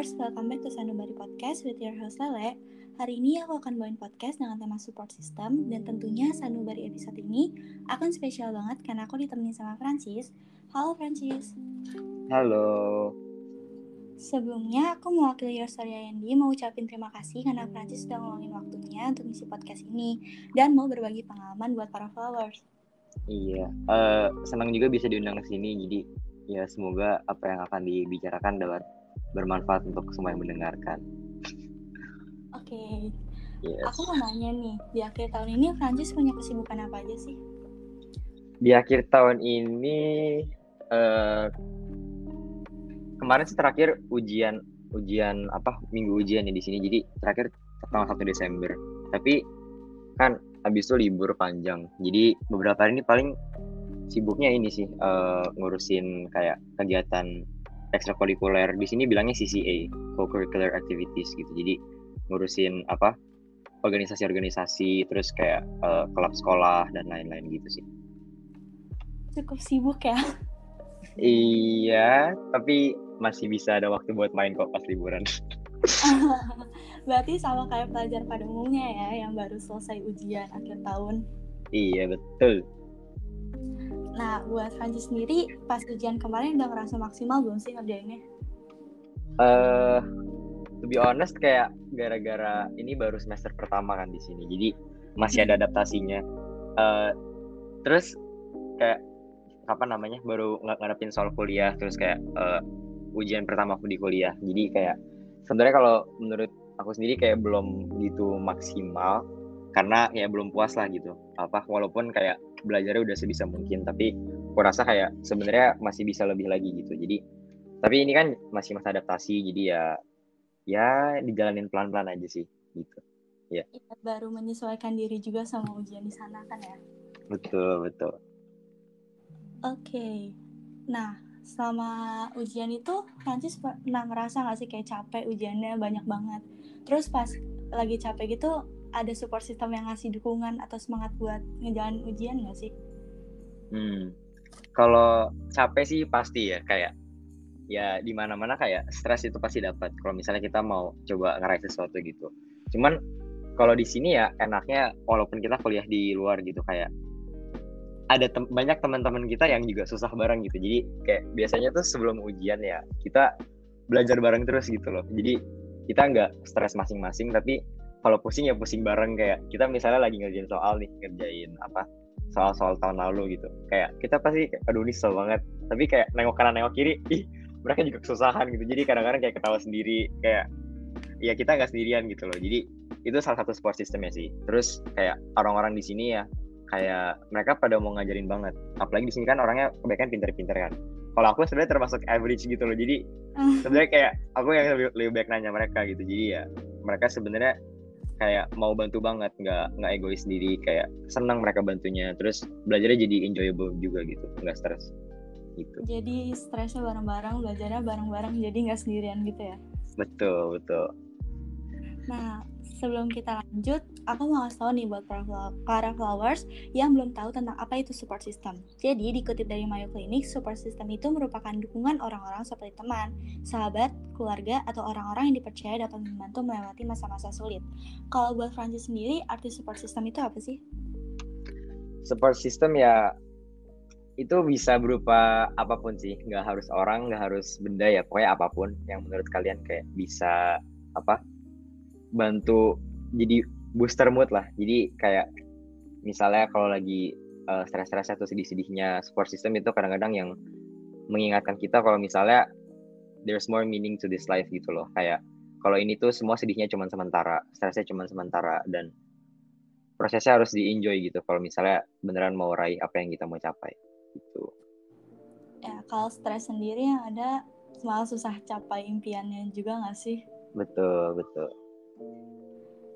Flowers, welcome back to Sanubari Podcast with your host Lele. Hari ini aku akan bawain podcast dengan tema support system dan tentunya Sanubari episode ini akan spesial banget karena aku ditemenin sama Francis. Halo Francis. Halo. Sebelumnya aku mewakili Your Story IND mau ucapin terima kasih karena Francis sudah ngeluangin waktunya untuk ngisi podcast ini dan mau berbagi pengalaman buat para followers. Iya, uh, senang juga bisa diundang ke sini. Jadi ya semoga apa yang akan dibicarakan dapat bermanfaat untuk semua yang mendengarkan. Oke. Okay. Yes. Aku mau nanya nih, di akhir tahun ini Francis punya kesibukan apa aja sih? Di akhir tahun ini uh, kemarin sih terakhir ujian ujian apa minggu ujian ya di sini. Jadi terakhir tanggal 1 Desember. Tapi kan habis itu libur panjang. Jadi beberapa hari ini paling sibuknya ini sih uh, ngurusin kayak kegiatan ekstrakurikuler. Di sini bilangnya CCA co-curricular activities gitu. Jadi ngurusin apa organisasi-organisasi terus kayak uh, klub sekolah dan lain-lain gitu sih. Cukup sibuk ya? Iya tapi masih bisa ada waktu buat main kok pas liburan. Berarti sama kayak pelajar pada umumnya ya yang baru selesai ujian akhir tahun. Iya betul Nah, buat Francis sendiri, pas ujian kemarin udah ngerasa maksimal belum sih ngerjainnya? Eh, uh, to be honest kayak gara-gara ini baru semester pertama kan di sini, jadi masih ada adaptasinya. Uh, terus kayak apa namanya baru ng ngadepin soal kuliah, terus kayak uh, ujian pertama aku di kuliah, jadi kayak sebenarnya kalau menurut aku sendiri kayak belum gitu maksimal karena ya belum puas lah gitu apa walaupun kayak belajarnya udah sebisa mungkin tapi aku rasa kayak sebenarnya masih bisa lebih lagi gitu. Jadi tapi ini kan masih masa adaptasi jadi ya ya dijalanin pelan-pelan aja sih gitu. Ya. ya baru menyesuaikan diri juga sama ujian di sana kan ya? Betul betul. Oke. Okay. nah selama ujian itu Francis pernah ngerasa gak sih kayak capek ujiannya banyak banget? Terus pas lagi capek gitu ada support system yang ngasih dukungan atau semangat buat ngejalan ujian nggak sih? Hmm, kalau capek sih pasti ya kayak ya di mana-mana kayak stres itu pasti dapat. Kalau misalnya kita mau coba ngeraih sesuatu gitu. Cuman kalau di sini ya enaknya walaupun kita kuliah di luar gitu kayak ada tem banyak teman-teman kita yang juga susah bareng gitu. Jadi kayak biasanya tuh sebelum ujian ya kita belajar bareng terus gitu loh. Jadi kita nggak stres masing-masing tapi kalau pusing ya pusing bareng kayak kita misalnya lagi ngerjain soal nih ngerjain apa soal-soal tahun lalu gitu. Kayak kita pasti aduh ini susah banget. Tapi kayak nengok kanan nengok kiri ih mereka juga kesusahan gitu. Jadi kadang-kadang kayak ketawa sendiri kayak ya kita nggak sendirian gitu loh. Jadi itu salah satu support systemnya sih. Terus kayak orang-orang di sini ya kayak mereka pada mau ngajarin banget. Apalagi di sini kan orangnya kebanyakan pinter-pinter kan. Kalau aku sebenarnya termasuk average gitu loh. Jadi sebenarnya kayak aku yang lebih, lebih baik nanya mereka gitu. Jadi ya mereka sebenarnya kayak mau bantu banget nggak nggak egois sendiri kayak senang mereka bantunya terus belajarnya jadi enjoyable juga gitu nggak stres gitu. Jadi stresnya bareng-bareng belajarnya bareng-bareng jadi nggak sendirian gitu ya? Betul betul nah sebelum kita lanjut, aku mau ngasih tau nih buat para flowers yang belum tahu tentang apa itu support system. Jadi, dikutip dari Mayo Clinic, support system itu merupakan dukungan orang-orang seperti teman, sahabat, keluarga, atau orang-orang yang dipercaya dapat membantu melewati masa-masa sulit. Kalau buat Francis sendiri, arti support system itu apa sih? Support system ya itu bisa berupa apa pun sih, nggak harus orang, nggak harus benda ya, pokoknya apa pun yang menurut kalian kayak bisa apa bantu jadi booster mood lah. Jadi kayak misalnya kalau lagi uh, stres-stres atau sedih-sedihnya support system itu kadang-kadang yang mengingatkan kita kalau misalnya there's more meaning to this life gitu loh. Kayak kalau ini tuh semua sedihnya cuma sementara stresnya cuma sementara dan prosesnya harus di enjoy gitu kalau misalnya beneran mau raih apa yang kita mau capai gitu. Ya kalau stres sendiri yang ada malah susah capai impiannya juga nggak sih? Betul betul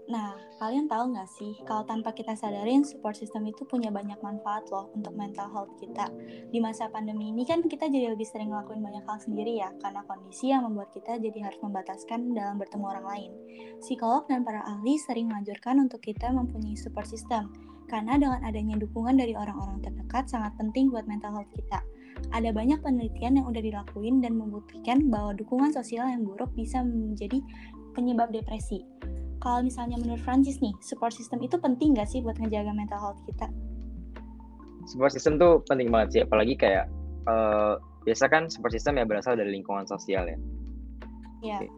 Nah, kalian tahu nggak sih, kalau tanpa kita sadarin, support system itu punya banyak manfaat loh untuk mental health kita. Di masa pandemi ini kan kita jadi lebih sering ngelakuin banyak hal sendiri ya, karena kondisi yang membuat kita jadi harus membataskan dalam bertemu orang lain. Psikolog dan para ahli sering menganjurkan untuk kita mempunyai support system, karena dengan adanya dukungan dari orang-orang terdekat sangat penting buat mental health kita. Ada banyak penelitian yang udah dilakuin dan membuktikan bahwa dukungan sosial yang buruk bisa menjadi penyebab depresi. Kalau misalnya menurut Francis nih, support system itu penting nggak sih buat ngejaga mental health kita? Support system tuh penting banget sih, apalagi kayak uh, biasa kan support system ya berasal dari lingkungan sosial ya. Iya. Yeah.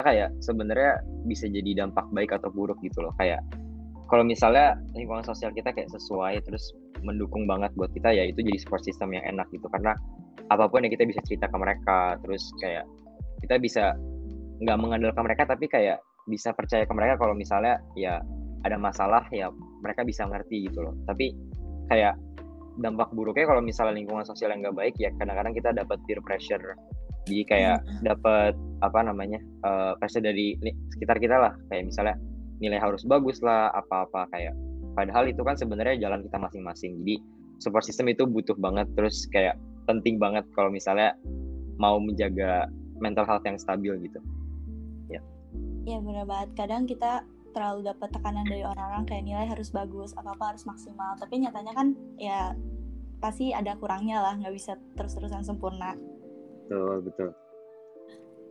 Kayak sebenarnya bisa jadi dampak baik atau buruk gitu loh. Kayak kalau misalnya lingkungan sosial kita kayak sesuai terus mendukung banget buat kita ya itu jadi support system yang enak gitu karena apa pun yang kita bisa cerita ke mereka terus kayak kita bisa nggak mengandalkan mereka tapi kayak bisa percaya ke mereka kalau misalnya ya ada masalah ya mereka bisa ngerti gitu loh. Tapi kayak dampak buruknya kalau misalnya lingkungan sosial yang nggak baik ya kadang-kadang kita dapat peer pressure. Jadi kayak hmm. dapat apa namanya uh, pressure dari sekitar kita lah. Kayak misalnya nilai harus bagus lah apa-apa kayak padahal itu kan sebenarnya jalan kita masing-masing. Jadi support system itu butuh banget terus kayak penting banget kalau misalnya mau menjaga mental health yang stabil gitu ya benar banget. Kadang kita terlalu dapat tekanan dari orang-orang kayak nilai harus bagus apa apa harus maksimal. Tapi nyatanya kan ya pasti ada kurangnya lah nggak bisa terus-terusan sempurna. Betul betul.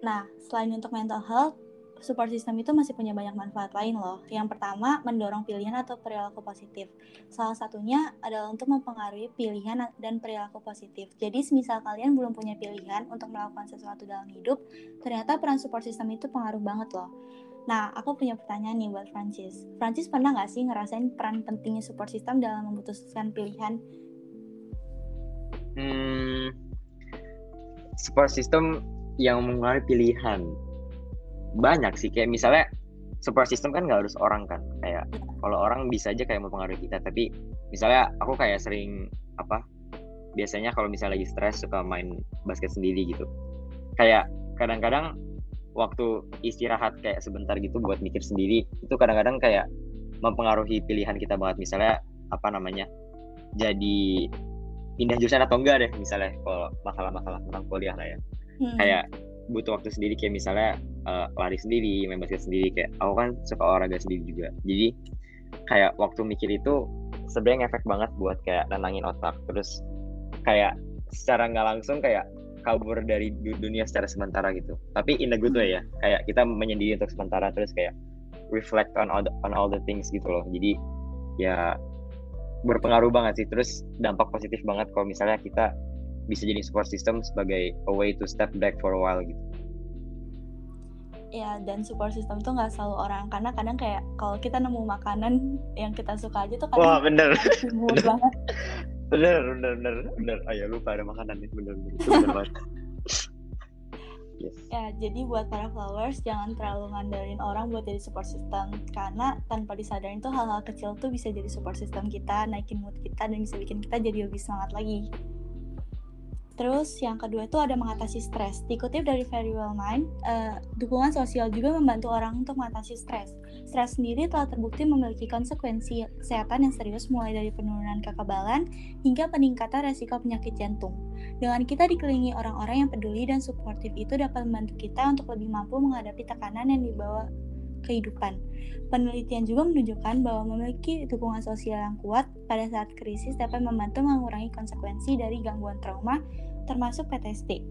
Nah selain untuk mental health support system itu masih punya banyak manfaat lain loh. Yang pertama, mendorong pilihan atau perilaku positif. Salah satunya adalah untuk mempengaruhi pilihan dan perilaku positif. Jadi, semisal kalian belum punya pilihan untuk melakukan sesuatu dalam hidup, ternyata peran support system itu pengaruh banget loh. Nah, aku punya pertanyaan nih buat Francis. Francis pernah nggak sih ngerasain peran pentingnya support system dalam memutuskan pilihan? Hmm, support system yang mengaruhi pilihan banyak sih. Kayak misalnya support system kan nggak harus orang kan. Kayak kalau orang bisa aja kayak mempengaruhi kita. Tapi misalnya aku kayak sering apa biasanya kalau misalnya lagi stres suka main basket sendiri gitu. Kayak kadang-kadang waktu istirahat kayak sebentar gitu buat mikir sendiri itu kadang-kadang kayak mempengaruhi pilihan kita banget. Misalnya apa namanya jadi pindah jurusan atau enggak deh misalnya kalau masalah-masalah tentang kuliah lah ya. Hmm. kayak butuh waktu sendiri kayak misalnya uh, lari sendiri, main basket sendiri kayak aku kan suka olahraga sendiri juga. Jadi kayak waktu mikir itu sebenarnya ngefek banget buat kayak nenangin otak. Terus kayak secara nggak langsung kayak kabur dari dunia secara sementara gitu. Tapi in the good way ya. Kayak kita menyendiri untuk sementara terus kayak reflect on all the, on all the things gitu loh. Jadi ya berpengaruh banget sih. Terus dampak positif banget kalau misalnya kita bisa jadi support system sebagai a way to step back for a while gitu. Ya dan support system tuh nggak selalu orang karena kadang kayak kalau kita nemu makanan yang kita suka aja tuh kadang wah bener. Bener banget. Bener bener bener bener. Oh ya lupa ada makanan nih. Bener bener, bener banget. Yes. Ya, jadi buat para flowers jangan terlalu ngandelin orang buat jadi support system karena tanpa disadarin tuh hal-hal kecil tuh bisa jadi support system kita, naikin mood kita dan bisa bikin kita jadi lebih semangat lagi. Terus yang kedua itu ada mengatasi stres. Dikutip dari Very Well Mind, uh, dukungan sosial juga membantu orang untuk mengatasi stres. Stres sendiri telah terbukti memiliki konsekuensi kesehatan yang serius mulai dari penurunan kekebalan hingga peningkatan resiko penyakit jantung. Dengan kita dikelilingi orang-orang yang peduli dan suportif itu dapat membantu kita untuk lebih mampu menghadapi tekanan yang dibawa kehidupan. Penelitian juga menunjukkan bahwa memiliki dukungan sosial yang kuat pada saat krisis dapat membantu mengurangi konsekuensi dari gangguan trauma termasuk PTSD.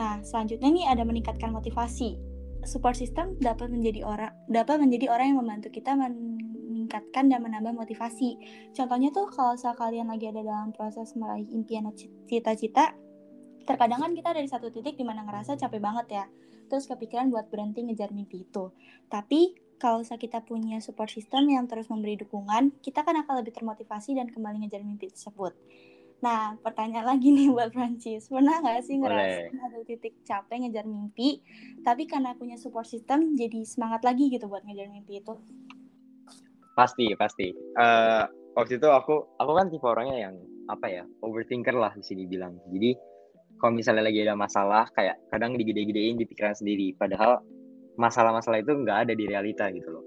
Nah, selanjutnya nih ada meningkatkan motivasi. Support system dapat menjadi orang dapat menjadi orang yang membantu kita meningkatkan dan menambah motivasi. Contohnya tuh kalau kalian lagi ada dalam proses meraih impian cita-cita, terkadang kan kita dari satu titik di mana ngerasa capek banget ya, terus kepikiran buat berhenti ngejar mimpi itu. Tapi kalau kita punya support system yang terus memberi dukungan, kita kan akan lebih termotivasi dan kembali ngejar mimpi tersebut. Nah, pertanyaan lagi nih buat Francis. Pernah nggak sih ngerasain ada titik capek ngejar mimpi, tapi karena punya support system jadi semangat lagi gitu buat ngejar mimpi itu? Pasti, pasti. Uh, waktu itu aku, aku kan tipe orangnya yang apa ya, overthinker lah bisa dibilang. Jadi kalau misalnya lagi ada masalah, kayak kadang digede-gedein di pikiran sendiri. Padahal masalah-masalah itu nggak ada di realita gitu loh.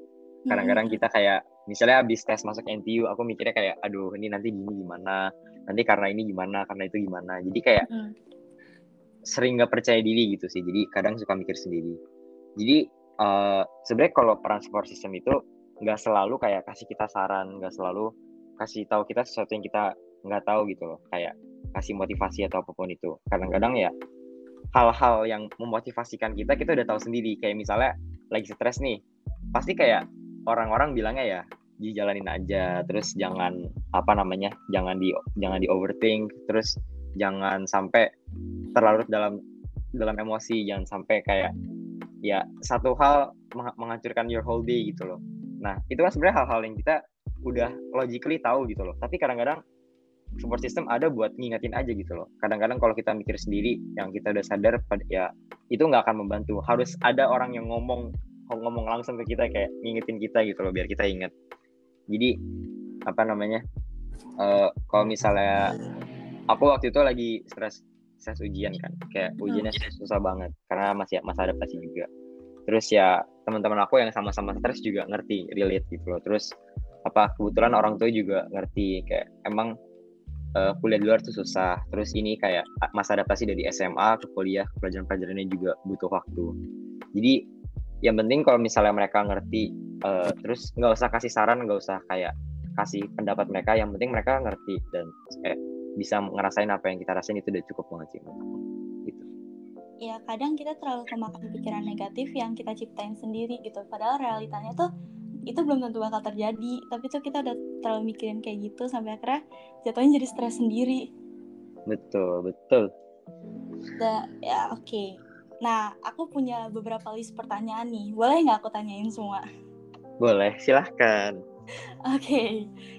Kadang-kadang kita kayak misalnya habis tes masuk NTU aku mikirnya kayak aduh ini nanti gini gimana nanti karena ini gimana karena itu gimana. Jadi kayak hmm. sering nggak percaya diri gitu sih. Jadi kadang suka mikir sendiri. Jadi uh, sebenarnya kalau peran support system itu nggak selalu kayak kasih kita saran nggak selalu kasih tahu kita sesuatu yang kita nggak tahu gitu loh. Kayak kasih motivasi atau apa pun itu. Kadang-kadang ya hal-hal yang memotivasikan kita kita udah tahu sendiri. Kayak misalnya lagi stres nih pasti kayak orang-orang bilangnya ya dijalanin aja terus jangan apa namanya jangan di jangan di overthink terus jangan sampai terlarut dalam dalam emosi jangan sampai kayak ya satu hal menghancurkan your whole day gitu loh nah itu kan sebenarnya hal-hal yang kita udah logically tahu gitu loh tapi kadang-kadang support system ada buat ngingetin aja gitu loh. Kadang-kadang kalau kita mikir sendiri, yang kita udah sadar, ya itu nggak akan membantu. Harus ada orang yang ngomong ngomong langsung ke kita kayak ngingetin kita gitu loh, biar kita inget. Jadi apa namanya? Uh, kalau misalnya aku waktu itu lagi stres stres ujian kan, kayak ujiannya susah banget karena masih masa adaptasi juga. Terus ya teman-teman aku yang sama-sama stres juga ngerti relate gitu loh. Terus apa kebetulan orang tua juga ngerti kayak emang uh, kuliah di luar tuh susah. Terus ini kayak masa adaptasi dari SMA ke kuliah, pelajaran-pelajarannya juga butuh waktu. Jadi yang penting kalau misalnya mereka ngerti, uh, terus nggak usah kasih saran, nggak usah kayak kasih pendapat mereka. Yang penting mereka ngerti dan eh, bisa ngerasain apa yang kita rasain itu udah cukup banget sih. Gitu. Ya kadang kita terlalu kemakan pikiran negatif yang kita ciptain sendiri gitu. Padahal realitanya tuh itu belum tentu bakal terjadi tapi tuh kita udah terlalu mikirin kayak gitu sampai akhirnya jatuhnya jadi stres sendiri betul betul da, ya oke okay. Nah aku punya beberapa list pertanyaan nih. Boleh nggak aku tanyain semua? Boleh silahkan. Oke okay.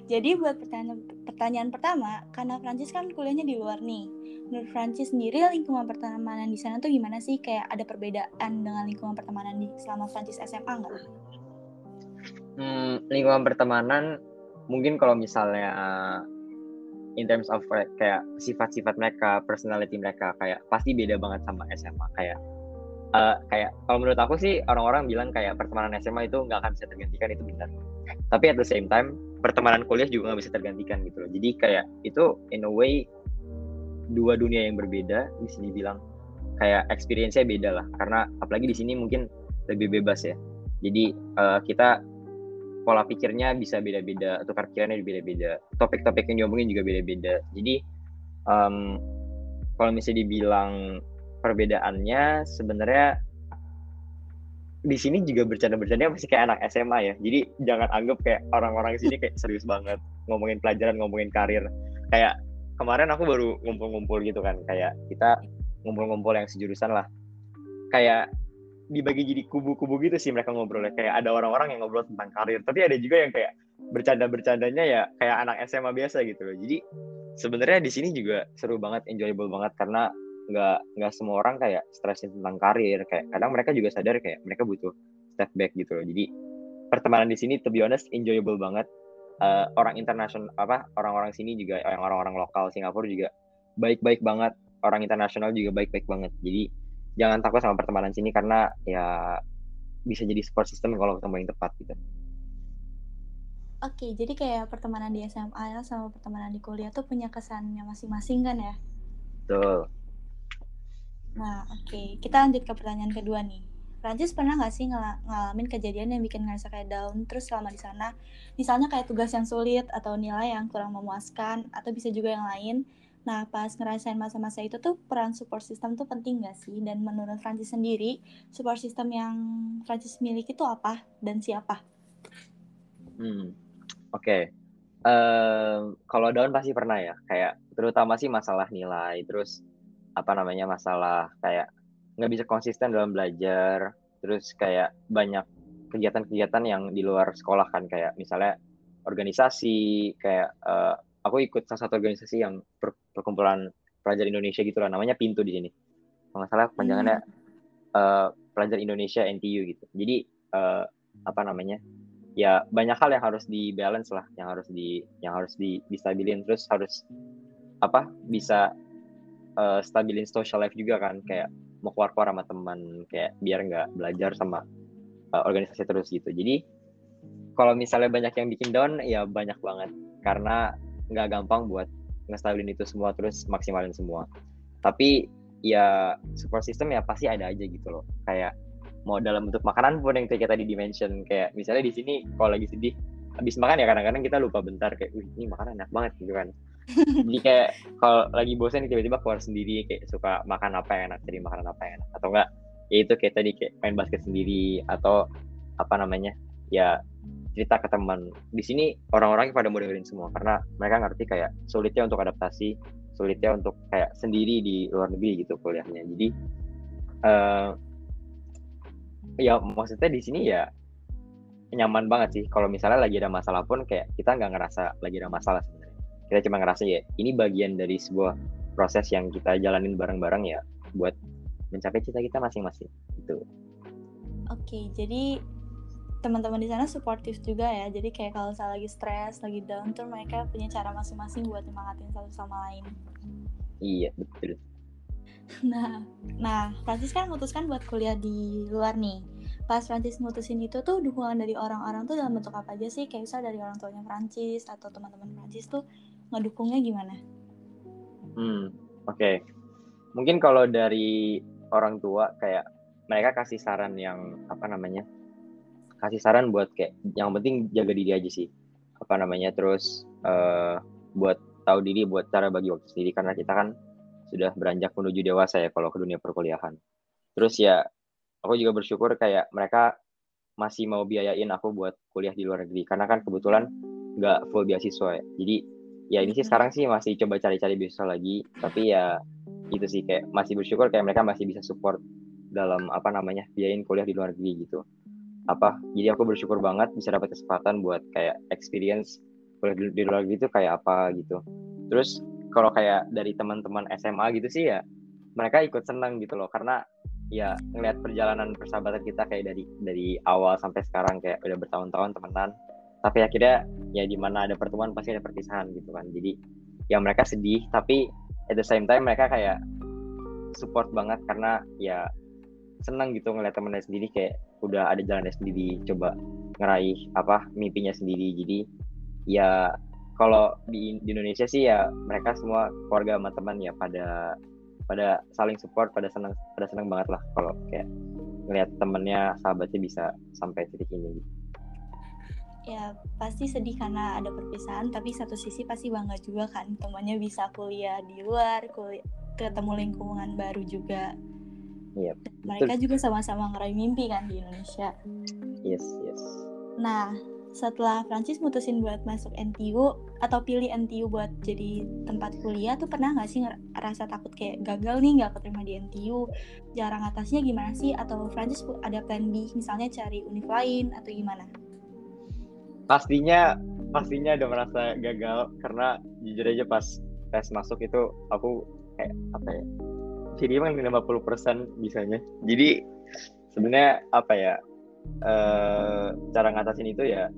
jadi buat pertanyaan pertanyaan pertama karena Prancis kan kuliahnya di luar nih. Menurut Prancis sendiri lingkungan pertemanan di sana tuh gimana sih? Kayak ada perbedaan dengan lingkungan pertemanan di selama Prancis SMA nggak? hmm, lingkungan pertemanan mungkin kalau misalnya uh, in terms of kayak sifat-sifat mereka, personality mereka kayak pasti beda banget sama SMA kayak uh, kayak kalau menurut aku sih orang-orang bilang kayak pertemanan SMA itu nggak akan bisa tergantikan itu benar. Tapi at the same time pertemanan kuliah juga nggak bisa tergantikan gitu loh. Jadi kayak itu in a way dua dunia yang berbeda di sini bilang kayak experience-nya beda lah karena apalagi di sini mungkin lebih bebas ya. Jadi uh, kita pola pikirnya bisa beda-beda, tukar pikirannya beda-beda, topik-topik yang diomongin juga beda-beda. Jadi um, kalau misalnya dibilang perbedaannya sebenarnya di sini juga bercanda-bercanda masih kayak anak SMA ya. Jadi jangan anggap kayak orang-orang sini kayak serius banget ngomongin pelajaran, ngomongin karir. Kayak kemarin aku baru ngumpul-ngumpul gitu kan, kayak kita ngumpul-ngumpul yang sejurusan lah. Kayak dibagi jadi kubu-kubu gitu sih mereka ngobrolnya kayak ada orang-orang yang ngobrol tentang karir tapi ada juga yang kayak bercanda-bercandanya ya kayak anak SMA biasa gitu loh jadi sebenarnya di sini juga seru banget enjoyable banget karena nggak nggak semua orang kayak stresin tentang karir kayak kadang mereka juga sadar kayak mereka butuh step back gitu loh jadi pertemanan di sini to be honest enjoyable banget uh, orang internasional apa orang-orang sini juga yang orang-orang lokal Singapura juga baik-baik banget orang internasional juga baik-baik banget jadi jangan takut sama pertemanan sini karena ya bisa jadi support system kalau ketemu yang tepat gitu. Oke, jadi kayak pertemanan di SMA sama pertemanan di kuliah tuh punya kesannya masing-masing kan ya? Betul. Nah, oke. Okay. Kita lanjut ke pertanyaan kedua nih. Prancis pernah nggak sih ngel ngalamin kejadian yang bikin ngerasa kayak down terus selama di sana? Misalnya kayak tugas yang sulit atau nilai yang kurang memuaskan atau bisa juga yang lain Nah, pas ngerasain masa-masa itu tuh peran support system tuh penting gak sih? Dan menurut Francis sendiri, support system yang Francis miliki itu apa dan siapa? Hmm, oke. Okay. Uh, kalau down pasti pernah ya, kayak terutama sih masalah nilai, terus apa namanya masalah kayak nggak bisa konsisten dalam belajar, terus kayak banyak kegiatan-kegiatan yang di luar sekolah kan, kayak misalnya organisasi, kayak uh, aku ikut salah satu organisasi yang per, perkumpulan pelajar Indonesia gitu lah namanya Pintu di sini kalau nggak salah panjangannya hmm. uh, pelajar Indonesia NTU gitu jadi uh, apa namanya ya banyak hal yang harus di balance lah yang harus di yang harus di distabilin terus harus apa bisa uh, stabilin social life juga kan kayak mau keluar keluar sama teman kayak biar nggak belajar sama uh, organisasi terus gitu. Jadi kalau misalnya banyak yang bikin down ya banyak banget. Karena nggak gampang buat ngestabilin itu semua terus maksimalin semua. Tapi ya support system ya pasti ada aja gitu loh. Kayak mau dalam bentuk makanan pun yang kayak tadi dimention kayak misalnya di sini kalau lagi sedih habis makan ya kadang-kadang kita lupa bentar kayak wih ini makanan enak banget gitu kan jadi kayak kalau lagi bosan tiba-tiba keluar sendiri kayak suka makan apa yang enak jadi makanan apa yang enak. Atau enggak ya itu kayak tadi kayak main basket sendiri atau apa namanya ya cerita ke teman. Di sini orang-orang pada mau dengerin semua karena mereka ngerti kayak sulitnya untuk adaptasi sulitnya untuk kayak sendiri di luar negeri gitu kuliahnya. Jadi uh, ya maksudnya di sini ya nyaman banget sih. Kalau misalnya lagi ada masalah pun kayak kita nggak ngerasa lagi ada masalah sebenarnya kita cuma ngerasa ya ini bagian dari sebuah proses yang kita jalanin bareng-bareng ya buat mencapai cita kita masing-masing gitu. Oke jadi teman-teman di sana suportif juga ya. Jadi kayak kalau saya lagi stres lagi down tuh mereka punya cara masing-masing buat nyemangatin satu sama lain. Iya betul. Nah nah Francis kan memutuskan buat kuliah di luar nih. Pas Francis mutusin itu tuh dukungan dari orang-orang tuh dalam bentuk apa aja sih? Kayak misal dari orang tuanya Francis atau teman-teman Francis tuh ngedukungnya gimana? Hmm oke. Okay. mungkin kalau dari orang tua kayak mereka kasih saran yang apa namanya kasih saran buat kayak yang penting jaga diri aja sih. Apa namanya terus uh, buat tahu diri buat cara bagi waktu sendiri. Karena kita kan sudah beranjak menuju dewasa ya kalau ke dunia perkuliahan. Terus ya aku juga bersyukur kayak mereka masih mau biayain aku buat kuliah di luar negeri. Karena kan kebetulan nggak full beasiswa ya. Jadi ya ini sih sekarang sih masih coba cari-cari beasiswa lagi tapi ya itu sih kayak masih bersyukur kayak mereka masih bisa support dalam apa namanya biayain kuliah di luar negeri gitu. Apa jadi aku bersyukur banget bisa dapat kesempatan buat kayak experience kuliah di, di luar gitu kayak apa gitu. Terus kalau kayak dari teman-teman SMA gitu sih ya mereka ikut senang gitu loh karena ya ngelihat perjalanan persahabatan kita kayak dari dari awal sampai sekarang kayak udah bertahun-tahun temenan tapi akhirnya ya di mana ada pertemuan pasti ada perpisahan gitu kan jadi ya mereka sedih tapi at the same time mereka kayak support banget karena ya senang gitu ngeliat temennya sendiri kayak udah ada jalannya sendiri coba ngeraih apa mimpinya sendiri jadi ya kalau di, di Indonesia sih ya mereka semua keluarga sama teman ya pada pada saling support pada senang pada senang banget lah kalau kayak ngeliat temennya sahabatnya bisa sampai titik ini gitu. Ya pasti sedih karena ada perpisahan tapi satu sisi pasti bangga juga kan temannya bisa kuliah di luar kuliah ketemu lingkungan baru juga Iya. Mereka juga sama-sama ngeraih mimpi kan di Indonesia. Yes, yes. Nah, setelah Francis mutusin buat masuk NTU atau pilih NTU buat jadi tempat kuliah tuh pernah nggak sih ngerasa takut kayak gagal nih nggak keterima di NTU jarang atasnya gimana sih atau Francis ada plan B misalnya cari univ lain atau gimana? Pastinya pastinya ada merasa gagal karena jujur aja pas tes masuk itu aku kayak apa ya jadi emang 50% bisanya. Jadi sebenarnya apa ya uh, cara ngatasin itu ya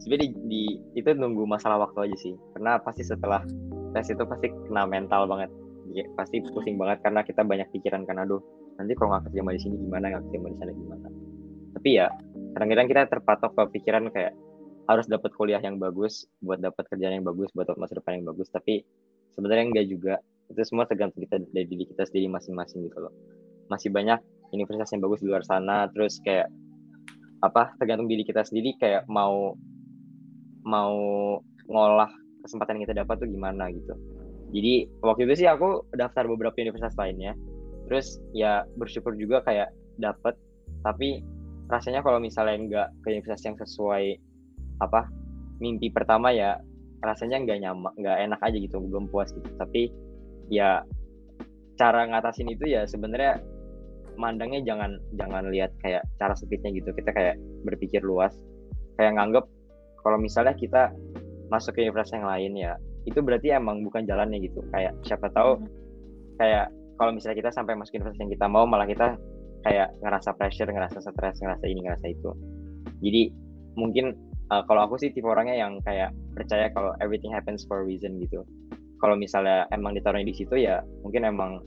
sebenarnya di, di itu nunggu masalah waktu aja sih. Karena pasti setelah tes itu pasti kena mental banget. Ya, pasti pusing banget karena kita banyak pikiran kan aduh nanti kalau nggak kerja di sini gimana nggak kerja di sana gimana? Tapi ya kadang-kadang kita terpatok ke pikiran kayak harus dapat kuliah yang bagus buat dapat kerjaan yang bagus buat masa depan yang bagus. Tapi sebenarnya enggak juga. Itu semua tergantung kita dari diri kita sendiri masing-masing gitu loh. Masih banyak universitas yang bagus di luar sana terus kayak apa tergantung diri kita sendiri kayak mau mau ngolah kesempatan yang kita dapat tuh gimana gitu. Jadi waktu itu sih aku daftar beberapa universitas lainnya. Terus ya bersyukur juga kayak dapet. Tapi rasanya kalau misalnya nggak ke universitas yang sesuai apa mimpi pertama ya rasanya nggak nyaman nggak enak aja gitu belum puas gitu. Tapi ya cara ngatasin itu ya sebenarnya mandangnya jangan jangan lihat kayak cara sempitnya gitu. Kita kayak berpikir luas kayak nganggep kalau misalnya kita masuk ke universitas yang lain ya itu berarti emang bukan jalannya gitu. Kayak siapa tahu kayak kalau misalnya kita sampai masuk universitas yang kita mau malah kita kayak ngerasa pressure ngerasa stres ngerasa ini ngerasa itu. Jadi mungkin uh, kalau aku sih tipe orangnya yang kayak percaya kalau everything happens for a reason gitu. Kalau misalnya emang ditaruhnya di situ ya mungkin emang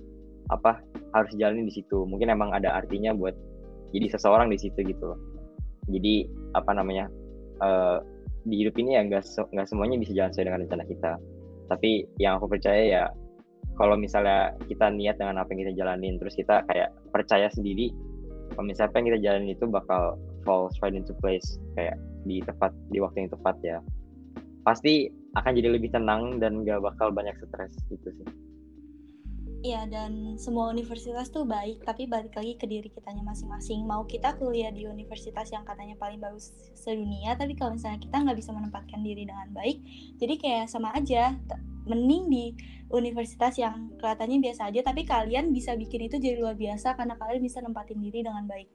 apa harus jalanin di situ. Mungkin emang ada artinya buat jadi seseorang di situ gitu jadi apa namanya uh, di hidup ini ya nggak nggak semuanya bisa jalan sesuai dengan rencana kita. Tapi yang aku percaya ya kalau misalnya kita niat dengan apa yang kita jalanin terus kita kayak percaya sendiri kalau misalnya apa yang kita jalanin itu bakal fall right into place. Kayak di tepat di waktu yang tepat ya. Pasti akan jadi lebih tenang dan gak bakal banyak stres gitu sih. Iya dan semua universitas tuh baik tapi balik lagi ke diri kitanya masing-masing. Mau kita kuliah di universitas yang katanya paling bagus sedunia tapi kalau misalnya kita nggak bisa menempatkan diri dengan baik jadi kayak sama aja. Mending di universitas yang kelihatannya biasa aja tapi kalian bisa bikin itu jadi luar biasa karena kalian bisa nempatin diri dengan baik.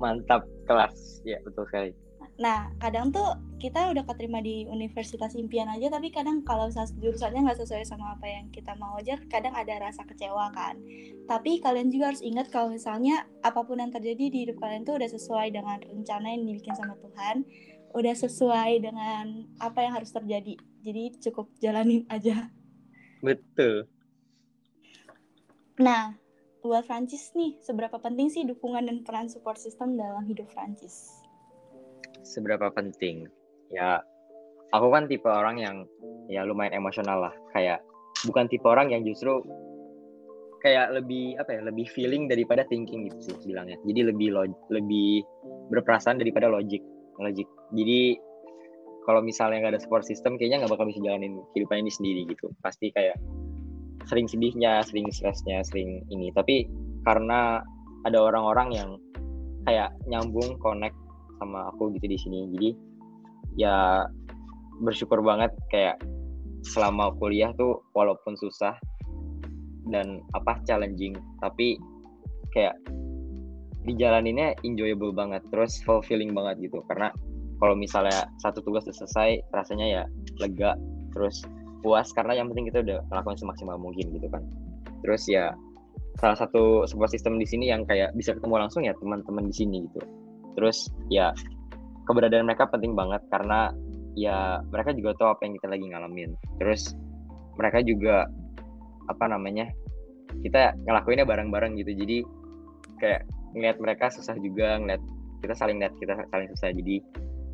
Mantap kelas. Ya betul sekali Nah, kadang tuh kita udah keterima di universitas impian aja, tapi kadang kalau jurusannya nggak sesuai sama apa yang kita mau aja, kadang ada rasa kecewa kan. Tapi kalian juga harus ingat kalau misalnya apa pun yang terjadi di hidup kalian tuh udah sesuai dengan rencana yang dibikin sama Tuhan, udah sesuai dengan apa yang harus terjadi. Jadi cukup jalanin aja. Betul. Nah, buat Francis nih, seberapa penting sih dukungan dan peran support system dalam hidup Francis? Seberapa penting. Ya aku kan tipe orang yang ya lumayan emosional lah. Kayak bukan tipe orang yang justru kayak lebih apa ya lebih feeling daripada thinking gitu sih bilangnya. Jadi lebih log, lebih berperasaan daripada logic logic jadi kalau misalnya nggak ada support system kayaknya nggak bakal bisa jalanin kehidupan ini sendiri gitu. Pasti kayak sering sedihnya sering stresnya sering ini. Tapi karena ada orang-orang yang kayak nyambung connect sama aku gitu di sini. Jadi ya bersyukur banget kayak selama kuliah tuh walaupun susah dan apa challenging tapi kayak dijalaninnya enjoyable banget terus fulfilling banget gitu. Karena kalau misalnya satu tugas udah selesai rasanya ya lega terus puas karena yang penting kita udah melakukan semaksimal mungkin gitu kan. Terus ya salah satu sebuah sistem di sini yang kayak bisa ketemu langsung ya teman-teman di sini gitu terus ya keberadaan mereka penting banget karena ya mereka juga tahu apa yang kita lagi ngalamin. Terus mereka juga apa namanya kita ngelakuinnya bareng-bareng gitu. Jadi kayak ngeliat mereka susah juga ngeliat kita saling lihat kita saling susah. Jadi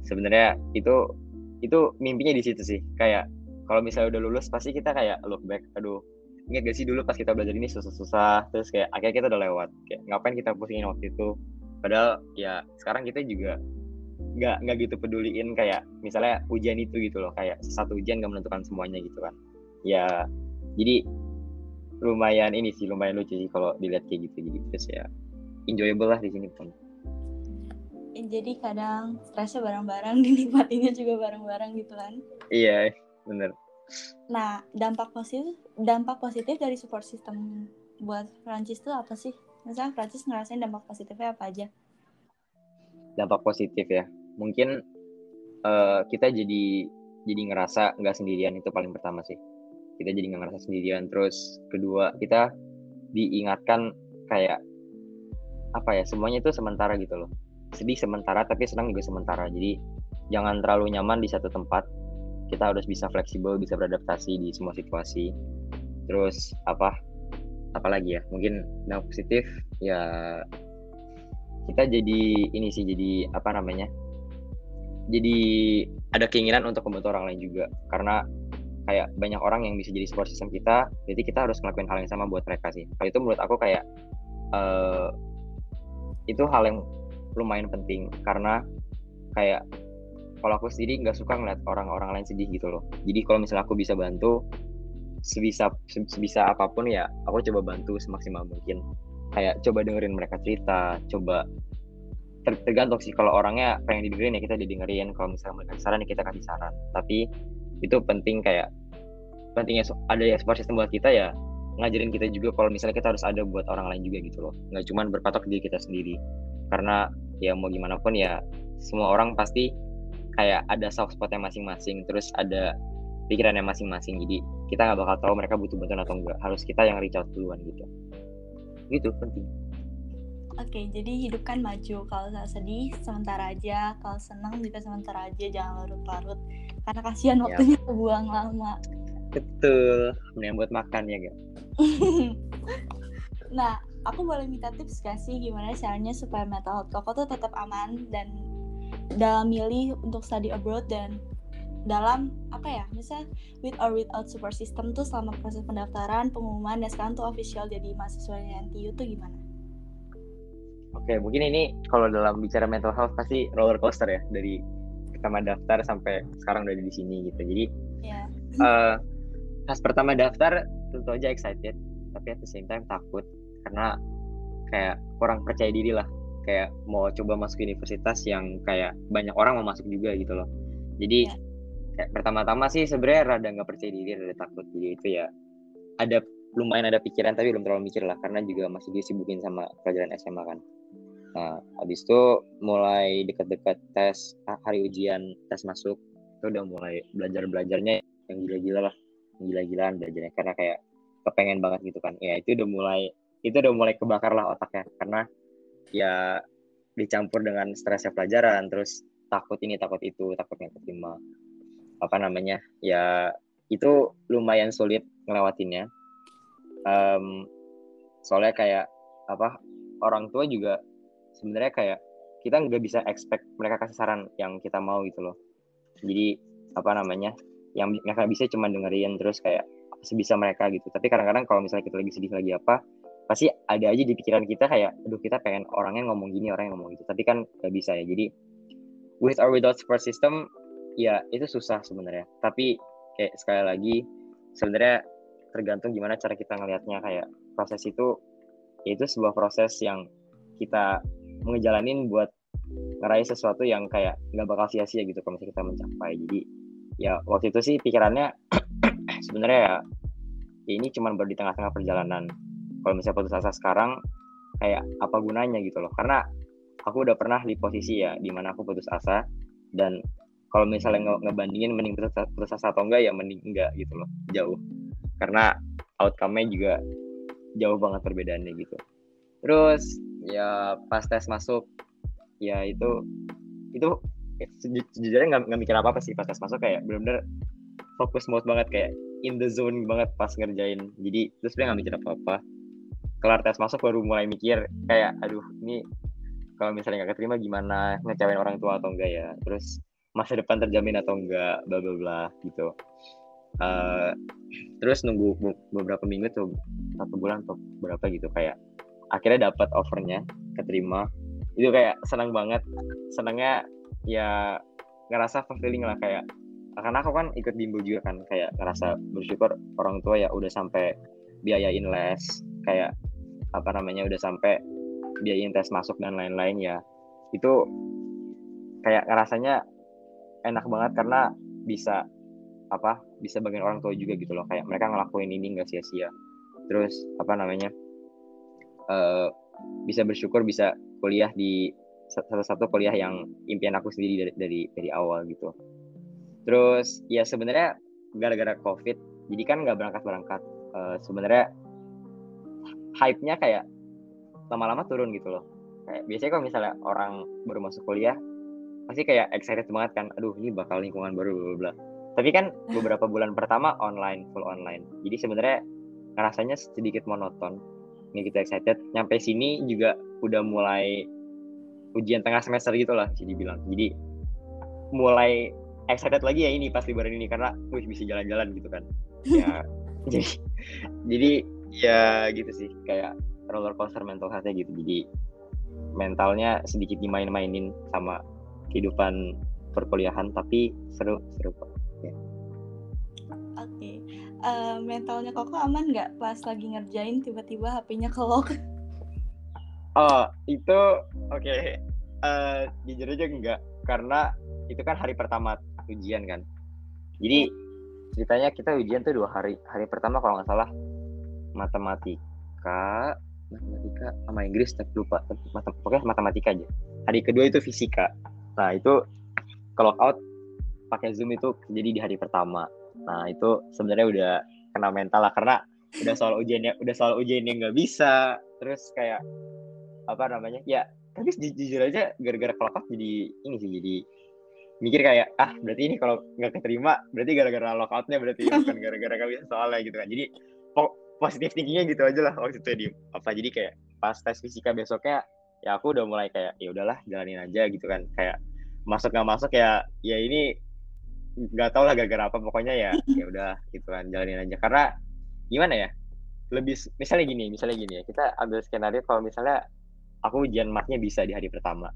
sebenarnya itu itu mimpinya di situ sih. Kayak kalau misalnya udah lulus pasti kita kayak look back aduh ingat gak sih dulu pas kita belajar ini susah-susah? Terus kayak akhirnya kita udah lewat. Kayak ngapain kita pusingin waktu itu padahal ya sekarang kita juga nggak nggak gitu peduliin kayak misalnya ujian itu gitu loh kayak satu ujian nggak menentukan semuanya gitu kan. Ya jadi lumayan ini sih lumayan lucu sih kalau dilihat kayak gitu jadi terus ya enjoyable lah di sini pun. Jadi kadang stresnya bareng-bareng dinikmatinya juga bareng-bareng gitu kan? Iya bener. Nah dampak positif dampak positif dari support system buat Prancis itu apa sih misalnya Prancis ngerasain dampak positifnya apa aja? Dampak positif ya. Mungkin uh, kita jadi jadi ngerasa nggak sendirian itu paling pertama sih. Kita jadi nggak ngerasa sendirian. Terus kedua kita diingatkan kayak apa ya semuanya itu sementara gitu loh. Sedih sementara tapi senang juga sementara. Jadi jangan terlalu nyaman di satu tempat. Kita harus bisa fleksibel bisa beradaptasi di semua situasi. Terus apa apalagi ya mungkin yang positif ya kita jadi ini sih jadi apa namanya jadi ada keinginan untuk membantu orang lain juga. Karena kayak banyak orang yang bisa jadi support system kita jadi kita harus ngelakuin hal yang sama buat mereka sih. Kalau itu menurut aku kayak uh, itu hal yang lumayan penting. Karena kayak kalau aku sendiri nggak suka ngeliat orang-orang lain sedih gitu loh. Jadi kalau misalnya aku bisa bantu sebisa sebisa apa pun ya aku coba bantu semaksimal mungkin. Kayak coba dengerin mereka cerita coba ter tergantung sih kalau orangnya pengen didengerin ya kita didengerin. Kalau misalnya mereka saran ya kita kasih saran. Tapi itu penting kayak pentingnya ada ya support system buat kita ya ngajarin kita juga kalau misalnya kita harus ada buat orang lain juga gitu loh. Nggak cuma berpatok diri kita sendiri. Karena ya mau gimana pun ya semua orang pasti kayak ada soft spotnya masing-masing. Terus ada pikirannya masing-masing jadi kita nggak bakal tahu mereka butuh bantuan atau enggak harus kita yang reach out duluan gitu gitu penting Oke, jadi hidup kan maju. Kalau sedih sementara aja, kalau senang juga sementara aja, jangan larut-larut. Karena kasihan ya. waktunya kebuang lama. Betul, yang buat makan ya, gak? nah, aku boleh minta tips gak sih gimana caranya supaya mental health koko tuh tetap aman dan dalam milih untuk study abroad dan dalam apa ya misal with or without support system tuh selama proses pendaftaran pengumuman dan sekarang tuh official jadi mahasiswa NTU tuh gimana? Oke, mungkin ini kalau dalam bicara mental health pasti roller coaster ya dari pertama daftar sampai sekarang udah di sini gitu jadi yeah. Iya. uh, pas pertama daftar tentu aja excited tapi at the same time takut karena kayak kurang percaya diri lah kayak mau coba masuk universitas yang kayak banyak orang mau masuk juga gitu loh jadi yeah. Kayak pertama-tama sih sebenarnya rada nggak percaya diri rada takut jadi itu ya. Ada lumayan ada pikiran tapi belum terlalu mikir lah karena juga masih disibukin sama pelajaran SMA kan. Nah habis itu mulai dekat-dekat tes hari ujian tes masuk itu udah mulai belajar belajarnya yang gila-gila lah gila-gilaan belajarnya. Karena kayak kepengen banget gitu kan. Ya itu udah mulai itu udah mulai kebakar lah otaknya. Karena ya dicampur dengan stresnya pelajaran terus takut ini takut itu takut yang apa namanya ya itu lumayan sulit ngelewatinnya. Um, soalnya kayak apa orang tua juga sebenarnya kayak kita nggak bisa expect mereka kasih saran yang kita mau gitu loh. Jadi apa namanya yang mereka bisa cuma dengerin terus kayak sebisa mereka gitu. Tapi kadang-kadang kalau misalnya kita lagi sedih lagi apa pasti ada aja di pikiran kita kayak aduh kita pengen orangnya ngomong gini orangnya ngomong gitu. Tapi kan nggak bisa ya. Jadi with or without support system ya itu susah sebenarnya. Tapi kayak sekali lagi sebenarnya tergantung gimana cara kita ngelihatnya. Kayak proses itu itu sebuah proses yang kita ngejalanin buat ngeraih sesuatu yang kayak nggak bakal sia-sia gitu kalau misalnya kita mencapai. Jadi ya waktu itu sih pikirannya sebenarnya ya, ya ini cuma baru di tengah-tengah perjalanan. Kalau misalnya putus asa sekarang kayak apa gunanya gitu loh. Karena aku udah pernah di posisi ya di mana aku putus asa dan kalau misalnya nge ngebandingin mending putus, atau enggak ya mending enggak gitu loh jauh. Karena outcome-nya juga jauh banget perbedaannya gitu. Terus ya pas tes masuk ya itu itu sejujurnya nggak mikir apa apa sih pas tes masuk kayak benar-benar fokus mode banget kayak in the zone banget pas ngerjain. Jadi terus dia nggak mikir apa apa kelar tes masuk baru mulai mikir kayak aduh ini kalau misalnya nggak keterima gimana? Ngecewain orang tua atau enggak ya? Terus masa depan terjamin atau enggak bla bla bla gitu. Uh, terus nunggu beberapa minggu tuh satu bulan atau berapa gitu kayak akhirnya dapat offernya keterima. Itu kayak senang banget. Senangnya ya ngerasa fulfilling lah kayak karena aku kan ikut bimbel juga kan kayak ngerasa bersyukur orang tua ya udah sampai biayain les kayak apa namanya udah sampai biayain tes masuk dan lain-lain ya. Itu kayak ngerasanya enak banget karena bisa apa bisa bagian orang tua juga gitu loh. Kayak mereka ngelakuin ini nggak sia-sia. Terus apa namanya uh, bisa bersyukur bisa kuliah di satu-satu kuliah yang impian aku sendiri dari dari dari awal gitu. Terus ya sebenarnya gara-gara covid jadi kan nggak berangkat berangkat uh, sebenarnya hype-nya kayak lama-lama turun gitu loh. Kayak biasanya kalau misalnya orang baru masuk kuliah pasti kayak excited banget kan aduh ini bakal lingkungan baru bla bla tapi kan beberapa bulan pertama online full online. Jadi sebenarnya rasanya sedikit monoton nggak gitu excited. Nyampe sini juga udah mulai ujian tengah semester gitu lah jadi bilang jadi mulai excited lagi ya ini pas liburan ini karena wih bisa jalan-jalan gitu kan. Ya jadi jadi ya gitu sih kayak roller coaster mental health gitu. Jadi mentalnya sedikit dimain-mainin sama kehidupan perkuliahan tapi seru seru kok ya. oke. Okay. uh, eh, mentalnya koko aman nggak pas lagi ngerjain tiba-tiba HP-nya kelok? Oh itu oke. Okay. uh, eh, jujur aja enggak karena itu kan hari pertama ujian kan. Jadi ceritanya kita ujian tuh dua hari. Hari pertama kalau nggak salah matematika matematika sama Inggris tapi lupa pokoknya matematika aja. Hari kedua itu fisika nah itu kalau out pakai zoom itu jadi di hari pertama. Nah itu sebenarnya udah kena mental lah karena udah soal ujiannya udah soal ujian yang nggak bisa. Terus kayak apa namanya ya tapi jujur aja gara-gara kelopak jadi ini sih jadi mikir kayak ah berarti ini kalau nggak keterima berarti gara-gara lockoutnya berarti bukan gara-gara bisa soalnya gitu kan. Jadi po positif tingginya gitu aja lah waktu itu di apa. Jadi kayak pas tes fisika besoknya ya aku udah mulai kayak ya udahlah jalanin aja gitu kan. Kayak masuk nggak masuk ya ya ini nggak tau lah gara-gara apa pokoknya ya ya udah gitu kan jalanin aja. Karena gimana ya lebih misalnya gini misalnya gini ya kita ambil skenario kalau misalnya aku ujian matnya bisa di hari pertama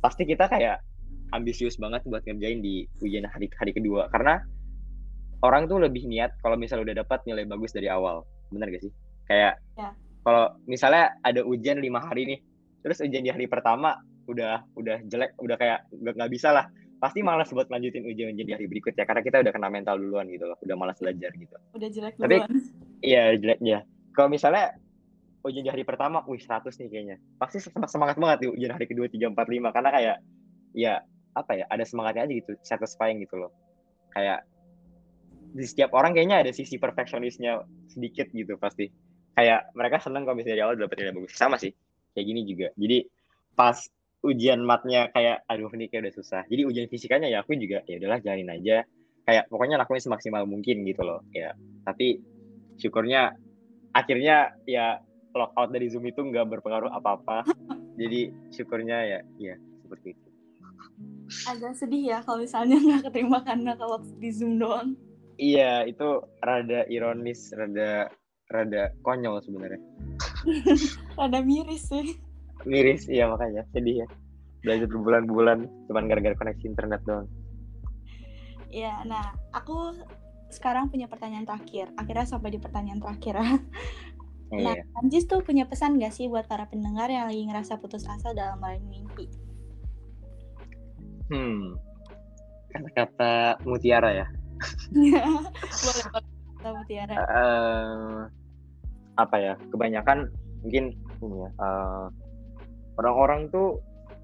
pasti kita kayak ambisius banget buat ngerjain di ujian hari hari kedua. Karena orang tuh lebih niat kalau misalnya udah dapat nilai bagus dari awal. Bener gak sih? Kayak Ya. kalau misalnya ada ujian lima hari nih terus ujian di hari pertama udah udah jelek udah kayak nggak nggak bisa lah. Pasti malas buat lanjutin ujian-ujian di hari berikutnya karena kita udah kena mental duluan gitu loh. Udah malas belajar gitu. Udah jelek Tapi- duluan. iya jeleknya. Kalau misalnya ujian di hari pertama wih 100 nih kayaknya. Pasti sem- semangat banget di ujian hari kedua tiga empat lima. Karena kayak ya apa ya ada semangatnya aja gitu satisfying gitu loh. Kayak di setiap orang kayaknya ada sisi perfeksionisnya sedikit gitu pasti. Kayak mereka seneng kalau misalnya dari awal dapet nilai bagus. Sama sih kayak gini juga. Jadi pas ujian matnya kayak aduh ini kayak udah susah. Jadi ujian fisikanya ya aku juga ya udahlah jalanin aja. Kayak pokoknya lakuin semaksimal mungkin gitu loh ya. Tapi syukurnya akhirnya ya lockout dari zoom itu nggak berpengaruh apa-apa. Jadi syukurnya ya ya seperti itu. Agak sedih ya kalau misalnya nggak keterima karena kalau di Zoom doang. iya itu rada ironis rada rada konyol sebenarnya Rada miris sih. miris iya makanya sedih ya belajar berbulan-bulan cuman gara-gara koneksi internet doang Ya, nah aku sekarang punya pertanyaan terakhir. Akhirnya sampai di pertanyaan terakhir. Nah, iya Anjis tuh punya pesan gak sih buat para pendengar yang lagi ngerasa putus asa dalam meraih mimpi? hmm kata-kata mutiara ya Boleh Kak Mutiara. eh apa ya kebanyakan mungkin ini ya eh, orang-orang tuh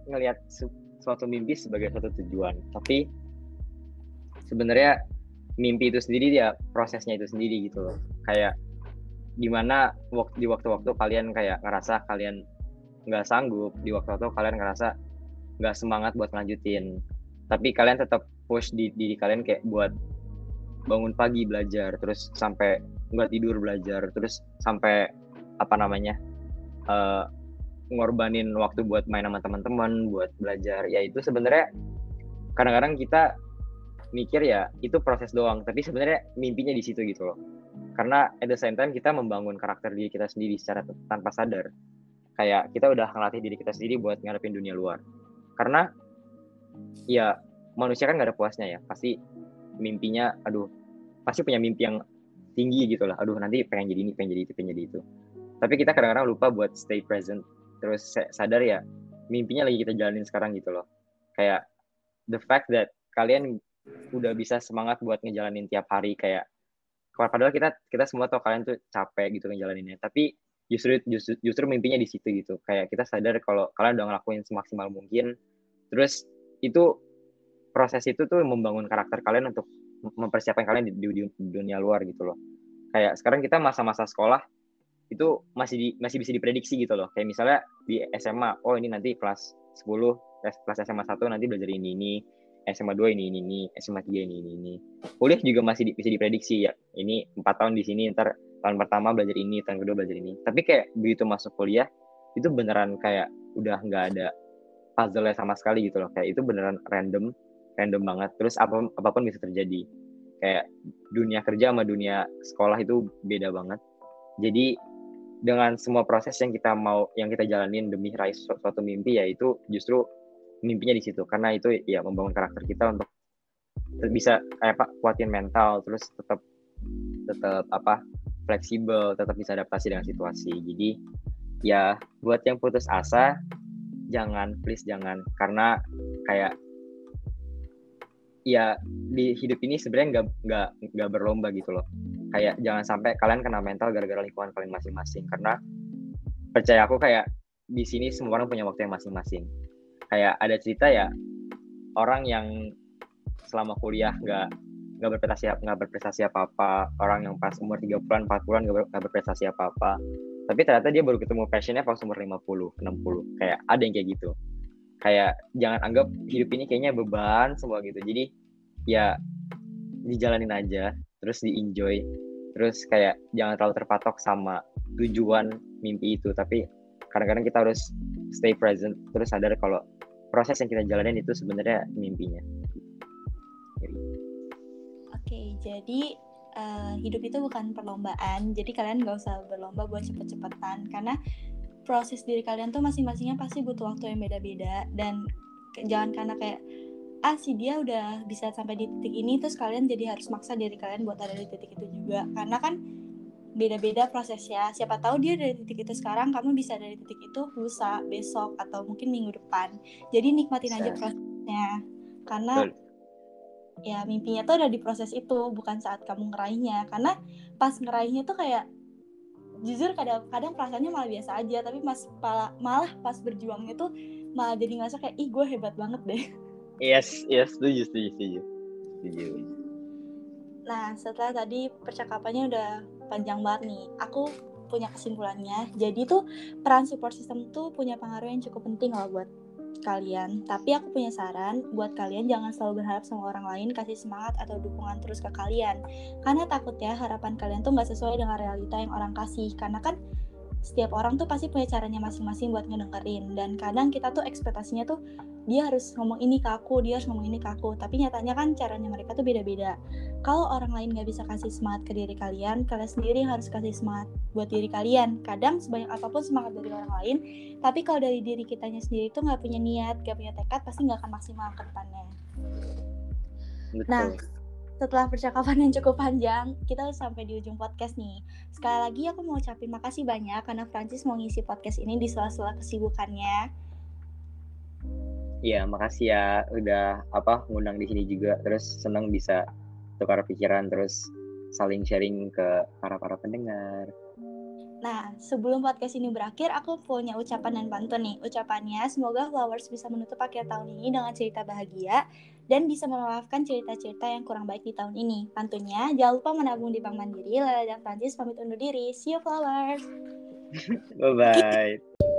ngelihat su- suatu mimpi sebagai suatu tujuan. Tapi sebenarnya mimpi itu sendiri ya prosesnya itu sendiri gitu loh. Kayak di mana di waktu-waktu kalian kayak ngerasa kalian nggak sanggup di waktu-waktu kalian ngerasa nggak semangat buat lanjutin tapi kalian tetap push di diri kalian kayak buat bangun pagi belajar terus sampai nggak tidur belajar terus sampai apa namanya eh ngorbanin waktu buat main sama teman-teman buat belajar. Ya itu sebenarnya kadang-kadang kita mikir ya itu proses doang. Tapi sebenarnya mimpinya di situ gitu loh. Karena at the same time kita membangun karakter diri kita sendiri secara tanpa sadar. Kayak kita udah ngelatih diri kita sendiri buat ngadepin dunia luar. Karena ya manusia kan nggak ada puasnya ya. Pasti mimpinya aduh pasti punya mimpi yang tinggi gitu lah. Aduh nanti pengen jadi ini pengen jadi itu pengen jadi itu. Tapi kita kadang-kadang lupa buat stay present. Terus sa- sadar ya mimpinya lagi kita jalanin sekarang gitu loh. Kayak the fact that kalian udah bisa semangat buat ngejalanin tiap hari kayak padahal kita kita semua tahu kalian tuh capek gitu ngejalaninnya. Tapi justru justru justru mimpinya di situ gitu. Kayak kita sadar kalau kalian udah ngelakuin semaksimal mungkin. Terus itu proses itu tuh membangun karakter kalian untuk mempersiapkan kalian di, di, di dunia luar gitu loh. Kayak sekarang kita masa-masa sekolah itu masih di, masih bisa diprediksi gitu loh. Kayak misalnya di SMA oh ini nanti kelas 10 kelas SMA 1 nanti belajar ini ini. SMA 2 ini ini ini. SMA 3 ini ini ini. Kuliah juga masih di, bisa diprediksi ya. Ini empat tahun di sini ntar tahun pertama belajar ini tahun kedua belajar ini. Tapi kayak begitu masuk kuliah itu beneran kayak udah nggak ada puzzle sama sekali gitu loh. Kayak itu beneran random random banget. Terus apa apa pun bisa terjadi. Kayak dunia kerja sama dunia sekolah itu beda banget. Jadi dengan semua proses yang kita mau yang kita jalanin demi raih su- suatu mimpi ya itu justru mimpinya di situ. Karena itu ya membangun karakter kita untuk bisa kayak apa kuatin mental terus tetap tetap apa fleksibel tetap bisa adaptasi dengan situasi. Jadi ya buat yang putus asa jangan please jangan. Karena kayak ya di hidup ini sebenarnya nggak nggak nggak berlomba gitu loh. Kayak jangan sampai kalian kena mental gara-gara lingkungan kalian masing-masing. Karena percaya aku kayak di sini semua orang punya waktu yang masing-masing. Kayak ada cerita ya orang yang selama kuliah nggak nggak berprestasi nggak berprestasi apa apa orang yang pas umur 30-an 40-an nggak ber- nggak berprestasi apa apa tapi ternyata dia baru ketemu passionnya pas umur 50 60 kayak ada yang kayak gitu kayak jangan anggap hidup ini kayaknya beban semua gitu. Jadi ya dijalanin aja terus di enjoy terus kayak jangan terlalu terpatok sama tujuan mimpi itu. Tapi kadang-kadang kita harus stay present terus sadar kalau proses yang kita jalanin itu sebenarnya mimpinya. Oke, jadi eh, hidup itu bukan perlombaan. Jadi kalian gak usah berlomba buat cepet-cepetan. Karena proses diri kalian tuh masing-masingnya pasti butuh waktu yang beda-beda. Dan jangan karena kayak ah si dia udah bisa sampai di titik ini terus kalian jadi harus maksa diri kalian buat ada di titik itu juga. Karena kan beda-beda prosesnya. Siapa tahu dia dari titik itu sekarang kamu bisa dari titik itu lusa besok atau mungkin minggu depan. Jadi nikmatin aja prosesnya. Karena Betul. ya mimpinya tuh ada di proses itu bukan saat kamu ngeraihnya. Karena pas ngeraihnya tuh kayak jujur kadang-kadang perasaannya malah biasa aja tapi mas malah, malah pas berjuangnya tuh malah jadi ngerasa kayak ih gue hebat banget deh. Yes yes setuju setuju setuju. Setuju. Nah setelah tadi percakapannya udah panjang banget nih aku punya kesimpulannya. Jadi tuh peran support system tuh punya pengaruh yang cukup penting loh buat kalian. Tapi aku punya saran buat kalian jangan selalu berharap sama orang lain kasih semangat atau dukungan terus ke kalian. Karena takutnya harapan kalian tuh nggak sesuai dengan realita yang orang kasih. Karena kan setiap orang tuh pasti punya caranya masing-masing buat ngedengerin dan kadang kita tuh ekspektasinya tuh dia harus ngomong ini ke aku dia harus ngomong ini ke aku. Tapi nyatanya kan caranya mereka tuh beda-beda. Kalau orang lain nggak bisa kasih semangat ke diri kalian kalian sendiri harus kasih semangat buat diri kalian. Kadang sebanyak apa pun semangat dari orang lain tapi kalau dari diri kitanya sendiri tuh nggak punya niat nggak punya tekad pasti nggak akan maksimal ke depannya. Nah setelah percakapan yang cukup panjang, kita udah sampai di ujung podcast nih. Sekali lagi aku mau ucapin makasih banyak karena Francis mau ngisi podcast ini di sela-sela kesibukannya. Iya, makasih ya udah apa ngundang di sini juga. Terus senang bisa tukar pikiran terus saling sharing ke para para pendengar. Nah, sebelum podcast ini berakhir, aku punya ucapan dan pantun nih. Ucapannya, semoga Flowers bisa menutup akhir tahun ini dengan cerita bahagia dan bisa memaafkan cerita-cerita yang kurang baik di tahun ini. Tentunya, jangan lupa menabung di Bank Mandiri. Lala dan Prancis pamit undur diri. See you, Flowers! Bye-bye.